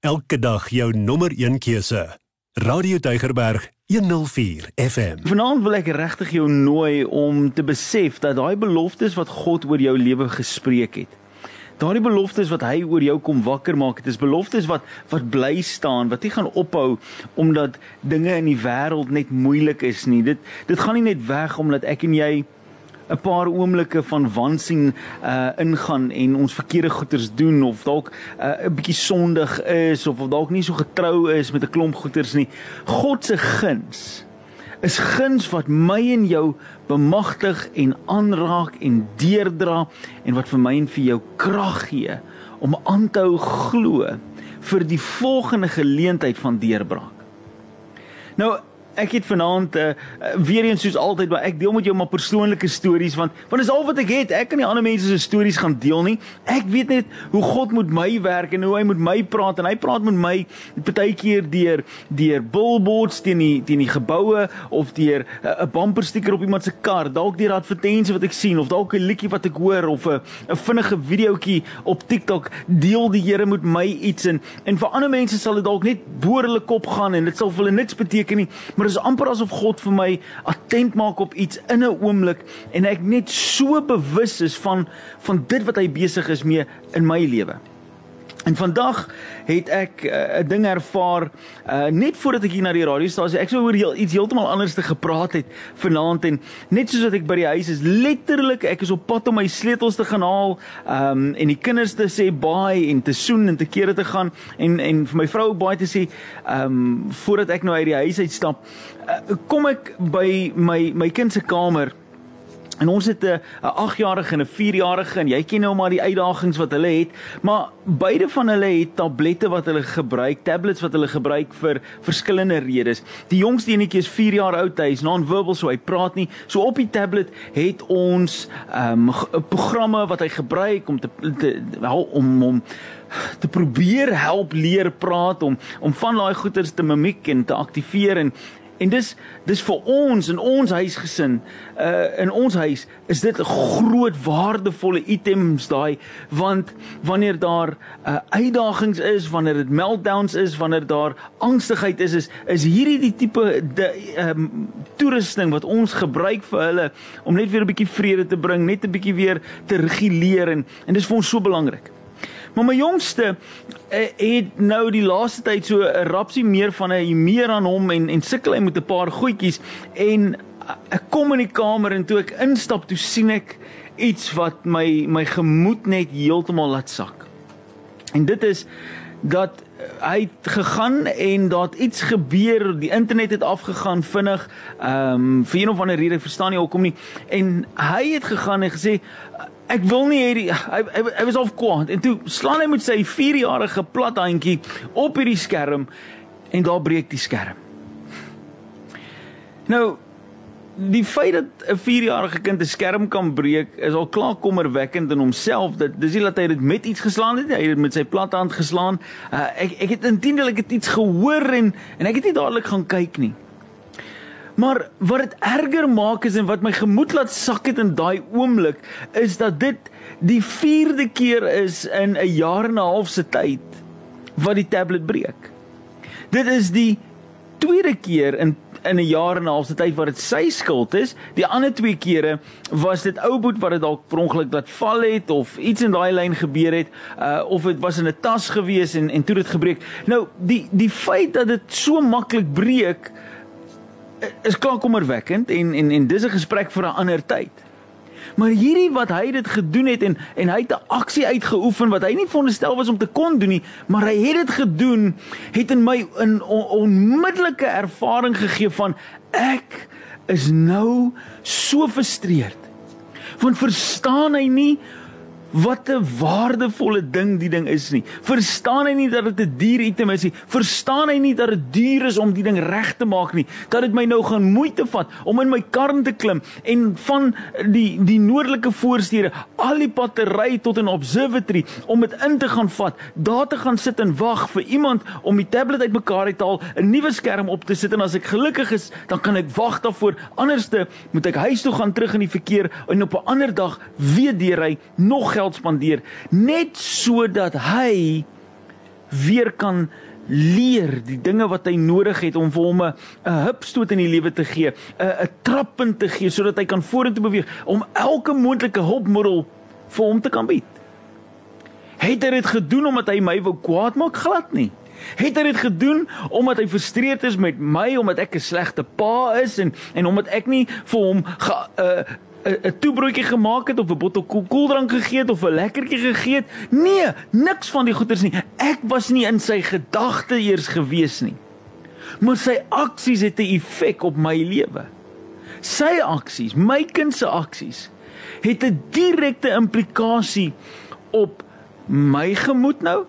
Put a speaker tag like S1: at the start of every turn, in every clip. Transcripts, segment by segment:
S1: Elke dag jou nommer 1 keuse. Radio Deugerberg 104 FM.
S2: Vanaand wil ek regtig jou nooi om te besef dat daai beloftes wat God oor jou lewe gespreek het. Daardie beloftes wat hy oor jou kom wakker maak, dit is beloftes wat wat bly staan, wat nie gaan ophou omdat dinge in die wêreld net moeilik is nie. Dit dit gaan nie net weg omdat ek en jy 'n paar oomblikke van wansien uh ingaan en ons verkeerde goeders doen of dalk 'n uh, bietjie sondig is of of dalk nie so getrou is met 'n klomp goeders nie. God se guns is guns wat my en jou bemagtig en aanraak en deurdra en wat vir my en vir jou krag gee om aan te hou glo vir die volgende geleentheid van deurbraak. Nou ek het vanaand uh, weer eens soos altyd maar ek deel met jou maar persoonlike stories want want dis al wat ek het. Ek kan nie ander mense se stories gaan deel nie. Ek weet net hoe God met my werk en hoe hy met my praat en hy praat met my partykeer deur deur billboards teen die teen die geboue of deur eh, 'n uh, bumper sticker op iemand se kar dalk deur advertensies wat ek sien of dalk 'n liedjie wat ek hoor of 'n 'n vinnige videoetjie op TikTok. Deel die Here met my iets en en vir ander mense sal dit dalk net boor hulle kop gaan en dit sal vir hulle niks beteken nie. Maar is amper asof God vir my attent maak op iets in 'n oomblik en ek net so bewus is van van dit wat hy besig is mee in my lewe. En vandag het ek eh, 'n uh, ding ervaar uh, net voordat ek hier na die radiostasie ek sou oor heel, iets heeltemal anders te gepraat het vanaand en net soos wat ek by die huis is letterlik ek is op pad om my sleutels te gaan haal um, en die kinders te sê baie en te soen en te kere te gaan en en vir my vrou baie te sê um, voordat ek nou uit die huis uitstap. Uh, kom ek by my my kind se kamer En ons het 'n 8-jarige en 'n 4-jarige en jy ken nou maar die uitdagings wat hulle het, maar beide van hulle het tablette wat hulle gebruik, tablets wat hulle gebruik vir verskillende redes. Die jongste enetjie is 4 jaar oud, hy is non-verbal, so hy praat nie. So op die tablet het ons ehm um, programme wat hy gebruik om te, te om om te probeer help leer praat om om van daai goeters te mimiek en te aktiveer en En dis dis vir ons in ons huisgesin, uh in ons huis is dit 'n groot waardevolle items daai want wanneer daar uh uitdagings is, wanneer dit meltdowns is, wanneer daar angstigheid is, is is hierdie die tipe de um toerusting wat ons gebruik vir hulle om net weer 'n bietjie vrede te bring, net 'n bietjie weer te reguleer en en dis vir ons so belangrik. Maar my jongste uh, het nou die laaste tyd so 'n rapsie meer van 'n meer aan hom en en sukkel hy met 'n paar goedjies en uh, ek kom in die kamer en toe ek instap toe sien ek iets wat my my gemoed net heeltemal laat sak. En dit is dat hy het gegaan en daar iets gebeur, die internet het afgegaan vinnig. Ehm um, vir een of ander rede verstaan nie hoekom nie. En hy het gegaan en gesê ek wil nie hê hy, hy hy was al kwaad en toe slaan hy met sy 4-jarige plat handjie op hierdie skerm en daar breek die skerm. Nou die feit dat 'n 4-jarige kind 'n skerm kan breek is al klaar kommerwekkend in homself. Dit dis nie dat hy dit met iets geslaan het hy het dit met sy plat hand geslaan. Uh, ek ek het intendeel iets gehoor en en ek het nie dadelik gaan kyk nie. Maar wat dit erger maak is en wat my gemoed laat sak het in daai oomblik is dat dit die 4de keer is in 'n jaar en 'n half se tyd wat die tablet breek. Dit is die tweede keer in in 'n jaar en 'n half se tyd wat dit sy skuld is. Die ander twee kere was dit ou boet wat dit dalk per ongeluk laat val het of iets in daai lyn gebeur het, uh of dit was in 'n tas gewees en en toe dit gebreek. Nou die die feit dat dit so maklik breek is klaar kommerwekkend en en en dis 'n gesprek vir 'n ander tyd. Maar hierdie wat hy dit gedoen het en en hy het 'n aksie uitgeoefen wat hy nie veronderstel was om te kon doen nie, maar hy het dit gedoen, het in my 'n on, onmiddellike ervaring gegee van ek is nou so frustreerd. Want verstaan hy nie wat 'n waardevolle ding die ding is nie. Verstaan hy nie dat dit 'n duur item is nie? Verstaan hy nie dat dit duur is om die ding reg te maak nie? Dat dit my nou gaan moeite vat om in my kar te klim en van die die noordelike voorstede al die pad te ry tot 'n observatory om dit in te gaan vat, daar te gaan sit en wag vir iemand om die tablet uitmekaar uit te haal, 'n nuwe skerm op te sit en as ek gelukkig is, dan kan ek wag daarvoor. Anderste moet ek huis toe gaan terug in die verkeer en op 'n ander dag weer deurry nog geld spandeer net sodat hy weer kan leer die dinge wat hy nodig het om vir hom 'n hupstoot in die lewe te gee, 'n 'n trappunt te gee sodat hy kan vorentoe beweeg om elke moontlike hulpmiddel vir hom te kan bied. Het hy dit gedoen omdat hy my wou kwaad maak glad nie? Het hy dit gedoen omdat hy frustreerd is met my omdat ek 'n slegte pa is en en omdat ek nie vir hom 'n uh, 'n toebroodjie gemaak het of 'n bottel koeldrank gegee het of 'n lekkertjie gegee het. Nee, niks van die goeders nie. Ek was nie in sy gedagte eers gewees nie. Maar sy aksies het 'n effek op my lewe. Sy aksies, my kind se aksies, het 'n direkte implikasie op my gemoed nou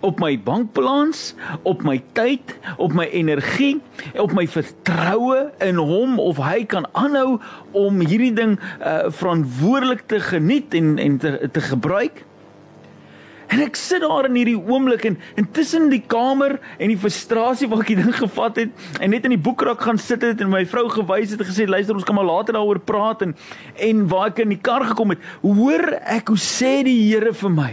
S2: op my bankbalans, op my tyd, op my energie, op my vertroue in hom of hy kan aanhou om hierdie ding uh verantwoordelik te geniet en en te te gebruik. En ek sit daar in hierdie oomblik en intussen die kamer en die frustrasie wat ek die ding gevat het en net in die boekrak gaan sit het en my vrou gewys het en gesê luister ons kan maar later daaroor praat en en waar ek in die kar gekom het, hoor ek hoe sê die Here vir my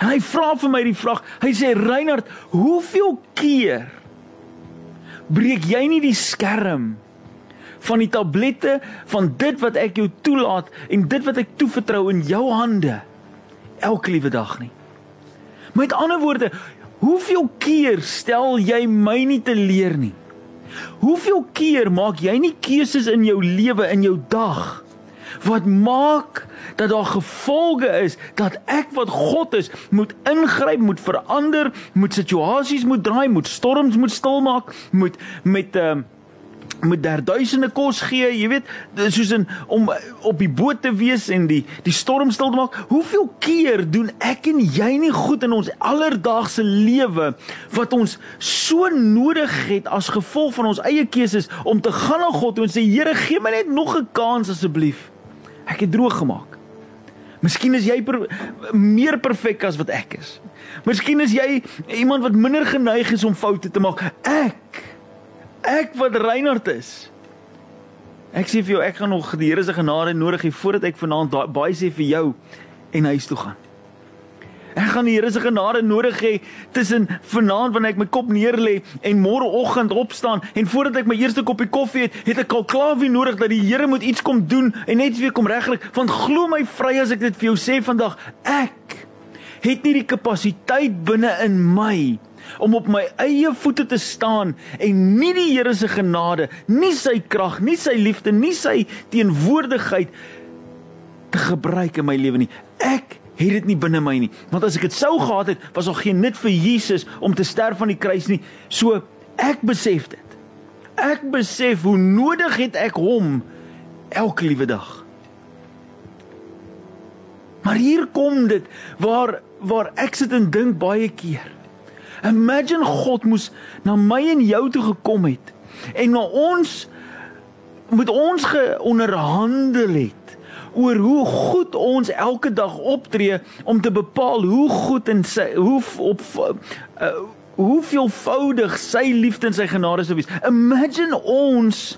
S2: En hy vra vir my die vraag. Hy sê Reinhard, hoeveel keer breek jy nie die skerm van die tablette van dit wat ek jou toelaat en dit wat ek toevertrou in jou hande elke liewe dag nie. Met ander woorde, hoeveel keer stel jy my nie te leer nie? Hoeveel keer maak jy nie keuses in jou lewe in jou dag wat maak dat daar gevolge is dat ek wat God is moet ingryp, moet verander, moet situasies moet draai, moet storms moet stilmaak, moet met ehm uh, met daar duisende kos gee, jy weet, soos in om op die boot te wees en die die storm stil te maak. Hoeveel keer doen ek en jy nie goed in ons alledaagse lewe wat ons so nodig het as gevolg van ons eie keuses om te gaan na God en sê Here, gee my net nog 'n kans asseblief. Ek het droog gemaak. Miskien is jy per, meer perfek as wat ek is. Miskien is jy iemand wat minder geneig is om foute te maak. Ek ek wat Reinhard is. Ek sê vir jou ek gaan nog die Here se genade nodig hê voordat ek vanaand baie sê vir jou en huis toe gaan. Ek gaan die Here se genade nodig hê tussen vanaand wanneer ek my kop neerlê en môreoggend opstaan en voordat ek my eerste koppie koffie het, het ek al klaar wie nodig dat die Here moet iets kom doen en net weer kom regkry. Want glo my vry as ek dit vir jou sê vandag, ek het nie die kapasiteit binne in my om op my eie voete te staan en nie die Here se genade, nie sy krag, nie sy liefde, nie sy teenwoordigheid te gebruik in my lewe nie. Ek het dit nie binne my nie. Want as ek dit sou gehad het, was daar geen nut vir Jesus om te sterf aan die kruis nie. So ek besef dit. Ek besef hoe nodig het ek hom elke liewe dag. Maar hier kom dit waar waar ek sit en dink baie keer. Imagine God moes na my en jou toe gekom het en na ons met ons geonderhandel het oor hoe goed ons elke dag optree om te bepaal hoe goed en sy hoe op uh, hoeveelvoudig sy liefde en sy genade sou wees. Imagine ons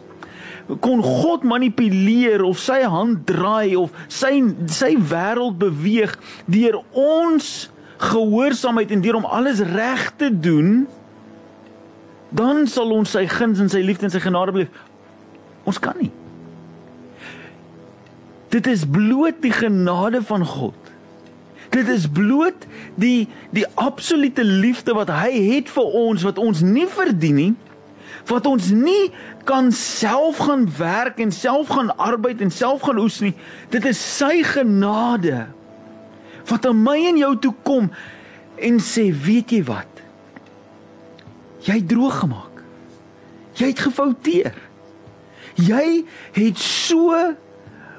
S2: kon God manipuleer of sy hand draai of sy sy wêreld beweeg deur ons gehoorsaamheid en deur om alles reg te doen dan sal ons sy guns en sy liefde en sy genade beleef. Ons kan nie. Dit is bloot die genade van God. Dit is bloot die die absolute liefde wat hy het vir ons wat ons nie verdien nie wat ons nie kan self gaan werk en self gaan arbeid en self gaan oes nie. Dit is sy genade wat aan my en jou toe kom en sê weet jy wat? Jy droog gemaak. Jy het gefouteer. Jy het so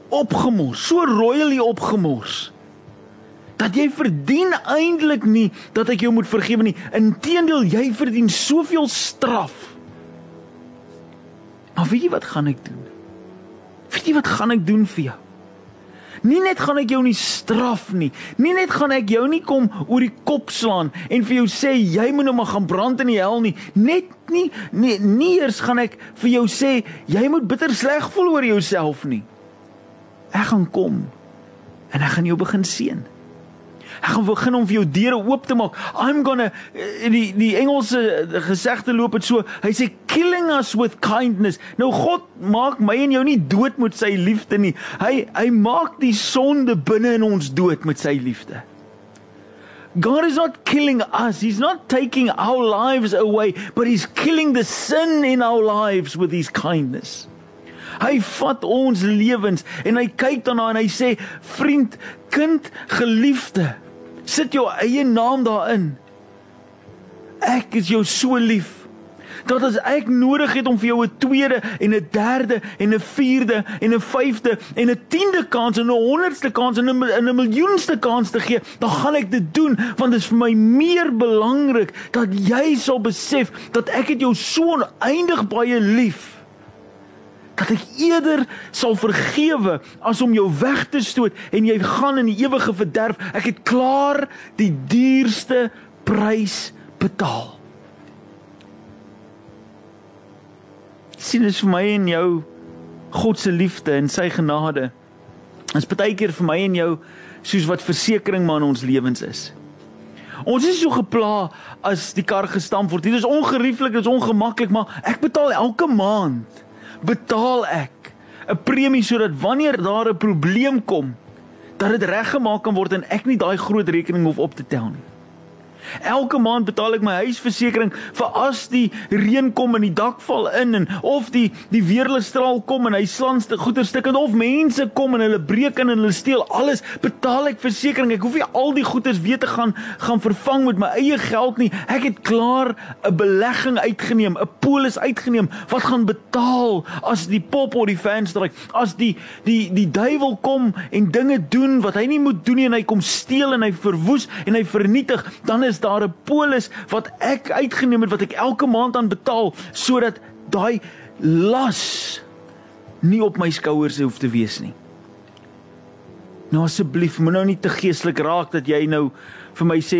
S2: opgemors, so royally opgemors. Dat jy verdien eintlik nie dat ek jou moet vergewe nie. Inteendeel, jy verdien soveel straf. Maar weet jy wat gaan ek doen? Weet jy wat gaan ek doen vir jou? Nie net gaan ek jou nie straf nie. Nie net gaan ek jou nie kom oor die kop slaan en vir jou sê jy moet nou maar gaan brand in die hel nie. Net nie nie, nie eers gaan ek vir jou sê jy moet bitter sleg voel oor jouself nie. Ek gaan kom en ek gaan jou begin seën. Ek gaan begin om vir jou deure oop te maak. I'm going to die die Engelse gesegde loop dit so. Hy sê killing us with kindness. Nou God maak my en jou nie dood met sy liefde nie. Hy hy maak die sonde binne in ons dood met sy liefde. God is not killing us. He's not taking our lives away, but he's killing the sin in our lives with his kindness. Hy vat ons lewens en hy kyk daarna en hy sê, "Vriend, kind, geliefde, sit jou eie naam daarin. Ek is jou so lief dat as ek nodig het om vir jou 'n tweede en 'n derde en 'n vierde en 'n vyfde en 'n tiende kans en 'n honderdste kans en 'n 'n miljoenste kans te gee, dan gaan ek dit doen want dit is vir my meer belangrik dat jy sal besef dat ek het jou so oneindig baie lief dat ek eerder sal vergewe as om jou weg te stoot en jy gaan in die ewige verderf. Ek het klaar die duurste prys betaal. sien dit vir my en jou God se liefde en sy genade. Dit is baie keer vir my en jou soos wat versekerings maar in ons lewens is. Ons is so gepla as die kar gestamp word. Dit is ongerieflik, dit is ongemaklik, maar ek betaal elke maand betaal ek 'n premie sodat wanneer daar 'n probleem kom, dat dit reggemaak kan word en ek nie daai groot rekening hoef op te tel nie. Elke maand betaal ek my huisversekering vir as die reën kom en die dak val in en of die die weerligstraal kom en hy slanste goederstukke of mense kom en hulle breek in en hulle steel alles, betaal ek versekerings. Ek hoef nie al die goederes weer te gaan gaan vervang met my eie geld nie. Ek het klaar 'n belegging uitgeneem, 'n polis uitgeneem wat gaan betaal as die pop op die venster druk. As die die die duiwel kom en dinge doen wat hy nie moet doen nie en hy kom steel en hy verwoes en hy vernietig, dan is daar 'n polis wat ek uitgeneem het wat ek elke maand aan betaal sodat daai las nie op my skouers hoef te wees nie. Nou asseblief, moet nou nie te geestelik raak dat jy nou vir my sê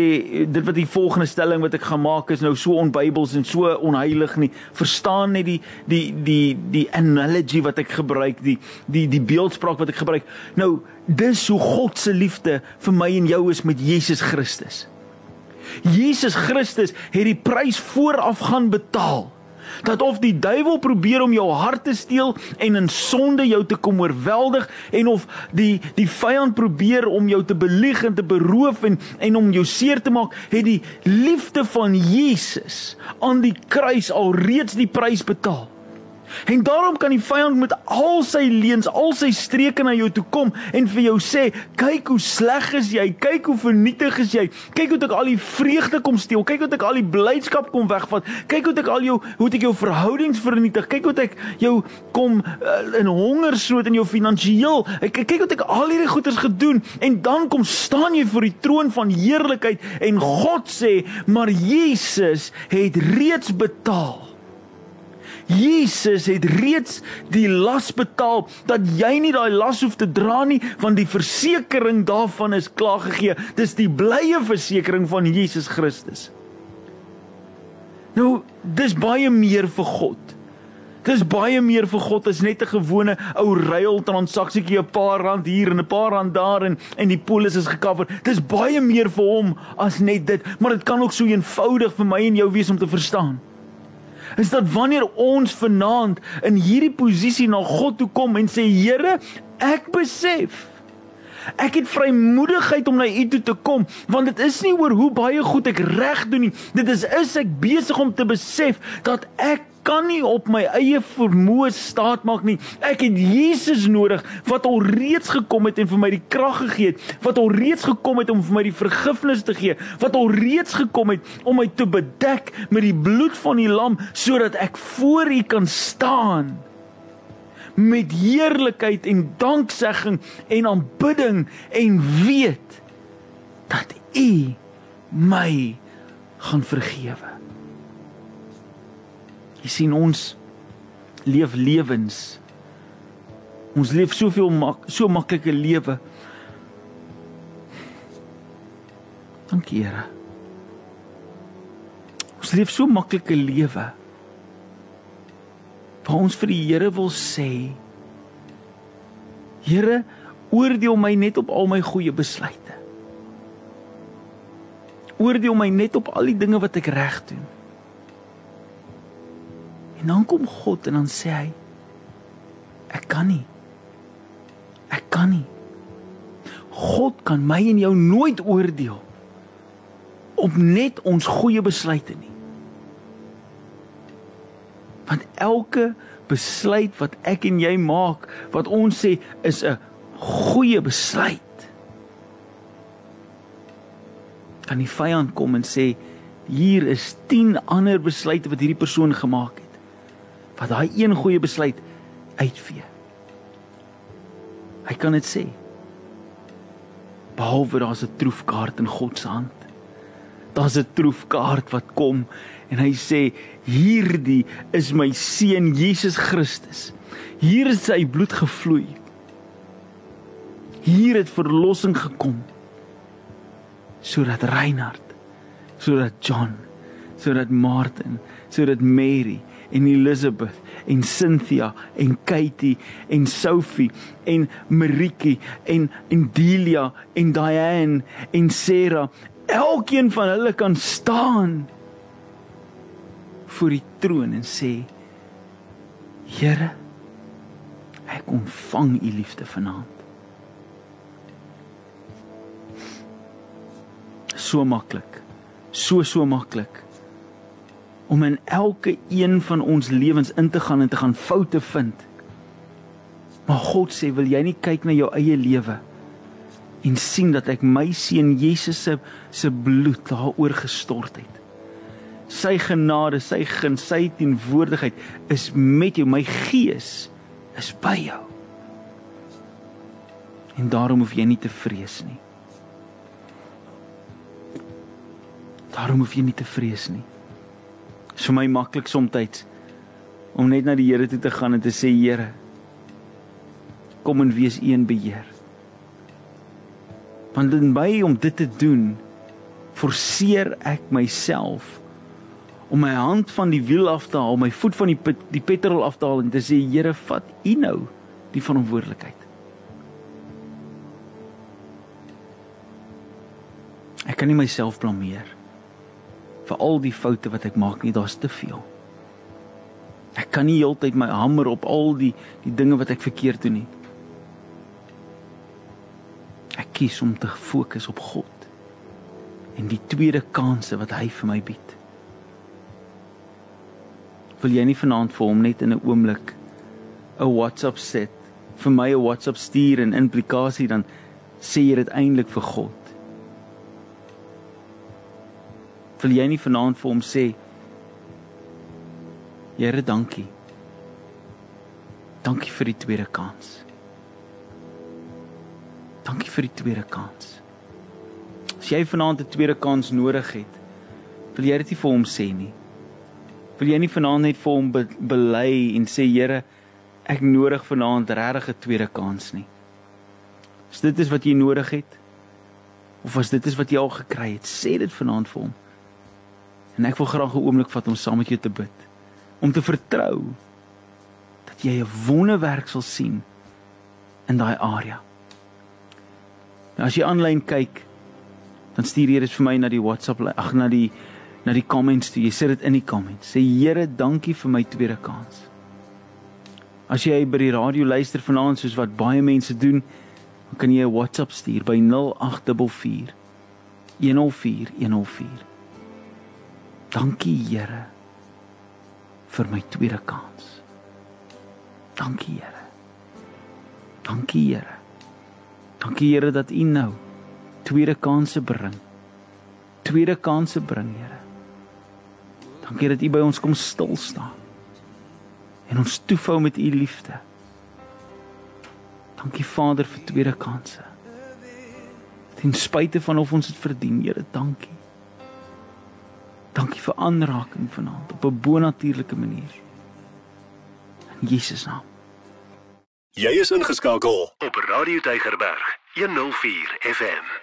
S2: dit wat die volgende stelling wat ek gaan maak is nou so onbybels en so onheilig nie. Verstaan net die die die die analogy wat ek gebruik, die die die beeldspraak wat ek gebruik. Nou, dis hoe God se liefde vir my en jou is met Jesus Christus. Jesus Christus het die prys vooraf gaan betaal. Dat of die duiwel probeer om jou hart te steel en in sonde jou te kom oorweldig en of die die vyand probeer om jou te belieg en te beroof en en om jou seer te maak, het die liefde van Jesus aan die kruis alreeds die prys betaal. En daarom kan die vyand met al sy leuns, al sy streke na jou toe kom en vir jou sê, "Kyk hoe sleg is jy, kyk hoe vernietig is jy. Kyk hoe ek al die vreugde kom steel, kyk hoe ek al die blydskap kom wegvat. Kyk hoe ek al jou hoe ek jou verhoudings vernietig. Kyk hoe ek jou kom uh, in hongersnood en jou finansiëel. Kyk kyk hoe ek al hierdie goeders gedoen en dan kom staan jy voor die troon van heerlikheid en God sê, "Maar Jesus het reeds betaal." Jesus het reeds die las betaal dat jy nie daai las hoef te dra nie want die versekering daarvan is klaar gegee. Dis die blye versekering van Jesus Christus. Nou, dis baie meer vir God. Dis baie meer vir God as net 'n gewone ou ruil transaksietjie, 'n paar rand hier en 'n paar rand daar en en die polis is gekover. Dis baie meer vir hom as net dit, maar dit kan ook so eenvoudig vir my en jou wees om te verstaan is dat wanneer ons vanaand in hierdie posisie na God toe kom en sê Here, ek besef Ek het vrymoedigheid om na U toe te kom want dit is nie oor hoe baie goed ek reg doen nie. Dit is is ek besig om te besef dat ek kan nie op my eie vermoë staat maak nie. Ek het Jesus nodig wat al reeds gekom het en vir my die krag gegee het, wat al reeds gekom het om vir my die vergifnis te gee, wat al reeds gekom het om my te bedek met die bloed van die lam sodat ek voor U kan staan met heerlikheid en danksegging en aanbidding en weet dat U my gaan vergewe. Jy sien ons leef lewens. Ons leef soveel mak so maklike lewe. Dankie Here. Ons leef so maklike lewe. Waar ons vir die Here wil sê: Here, oordeel my net op al my goeie besluite. Oordeel my net op al die dinge wat ek reg doen. En dan kom God en dan sê hy ek kan nie. Ek kan nie. God kan my en jou nooit oordeel op net ons goeie besluite nie. Want elke besluit wat ek en jy maak, wat ons sê is 'n goeie besluit. Kan die vyand kom en sê hier is 10 ander besluite wat hierdie persoon gemaak het. Wat daai een goeie besluit uitvee. Hy kan dit sê. Behalwe daar's 'n troefkaart in God se hand. Daar's 'n troefkaart wat kom en hy sê hierdie is my seun Jesus Christus. Hier het sy bloed gevloei. Hier het verlossing gekom sodat Reinhard, sodat John, sodat Martin, sodat Mary en Elizabeth en Cynthia en Katie en Sophie en Maritjie en en Delia en Diane en Sarah. Elkeen van hulle kan staan voor die troon en sê Here ek ontvang u liefde vanaand. So maklik. So so maklik om in elke een van ons lewens in te gaan en te gaan foute vind. Maar God sê, wil jy nie kyk na jou eie lewe en sien dat ek my seun Jesus se se bloed daaroor gestort het. Sy genade, sy guns, sy teenwoordigheid is met jou. My gees is by jou. En daarom hoef jy nie te vrees nie. Daarom hoef jy nie te vrees nie is vir my maklik soms om net na die Here toe te gaan en te sê Here kom en wees een beheer. Want in by om dit te doen forceer ek myself om my hand van die wiel af te haal, my voet van die pet, die petrol af te haal en te sê Here vat U nou die verantwoordelikheid. Ek kan nie myself blameer nie vir al die foute wat ek maak nie, daar's te veel. Ek kan nie heeltyd my hamer op al die die dinge wat ek verkeerd doen nie. Ek kies om te fokus op God en die tweede kanse wat hy vir my bied. Wil jy nie vanaand vir hom net in 'n oomblik 'n WhatsApp set vir my 'n WhatsApp stuur en implikasie dan sê jy dit eintlik vir God. Wil jy nie vanaand vir hom sê Here, dankie. Dankie vir die tweede kans. Dankie vir die tweede kans. As jy vanaand 'n tweede kans nodig het, wil jy dit nie vir hom sê nie. Wil jy nie vanaand net vir hom be bely en sê Here, ek nodig vanaand regtig 'n tweede kans nie. As dit is wat jy nodig het of as dit is wat jy al gekry het, sê dit vanaand vir hom. En ek wil graag 'n oomblik vat om saam met jou te bid. Om te vertrou dat jy 'n wonderwerk sal sien in daai area. Nou as jy aanlyn kyk, dan stuur jy dit vir my na die WhatsApp, ag na die na die comments toe. Jy sit dit in die comments. Sê Here, dankie vir my tweede kans. As jy by die radio luister vanaand soos wat baie mense doen, dan kan jy 'n WhatsApp stuur by 0844 104 104. Dankie Here vir my tweede kans. Dankie Here. Dankie Here. Dankie Here dat U nou tweede kansse bring. Tweede kansse bring, Here. Dankie dat U by ons kom stil staan. En ons toefou met U liefde. Dankie Vader vir tweede kansse. Ten spyte van of ons dit verdien, Here, dankie. Dankie vir aanraking vanaand op 'n bonatuurlike manier. In Jesus naam.
S1: Jy is ingeskakel op Radio Tygerberg 104 FM.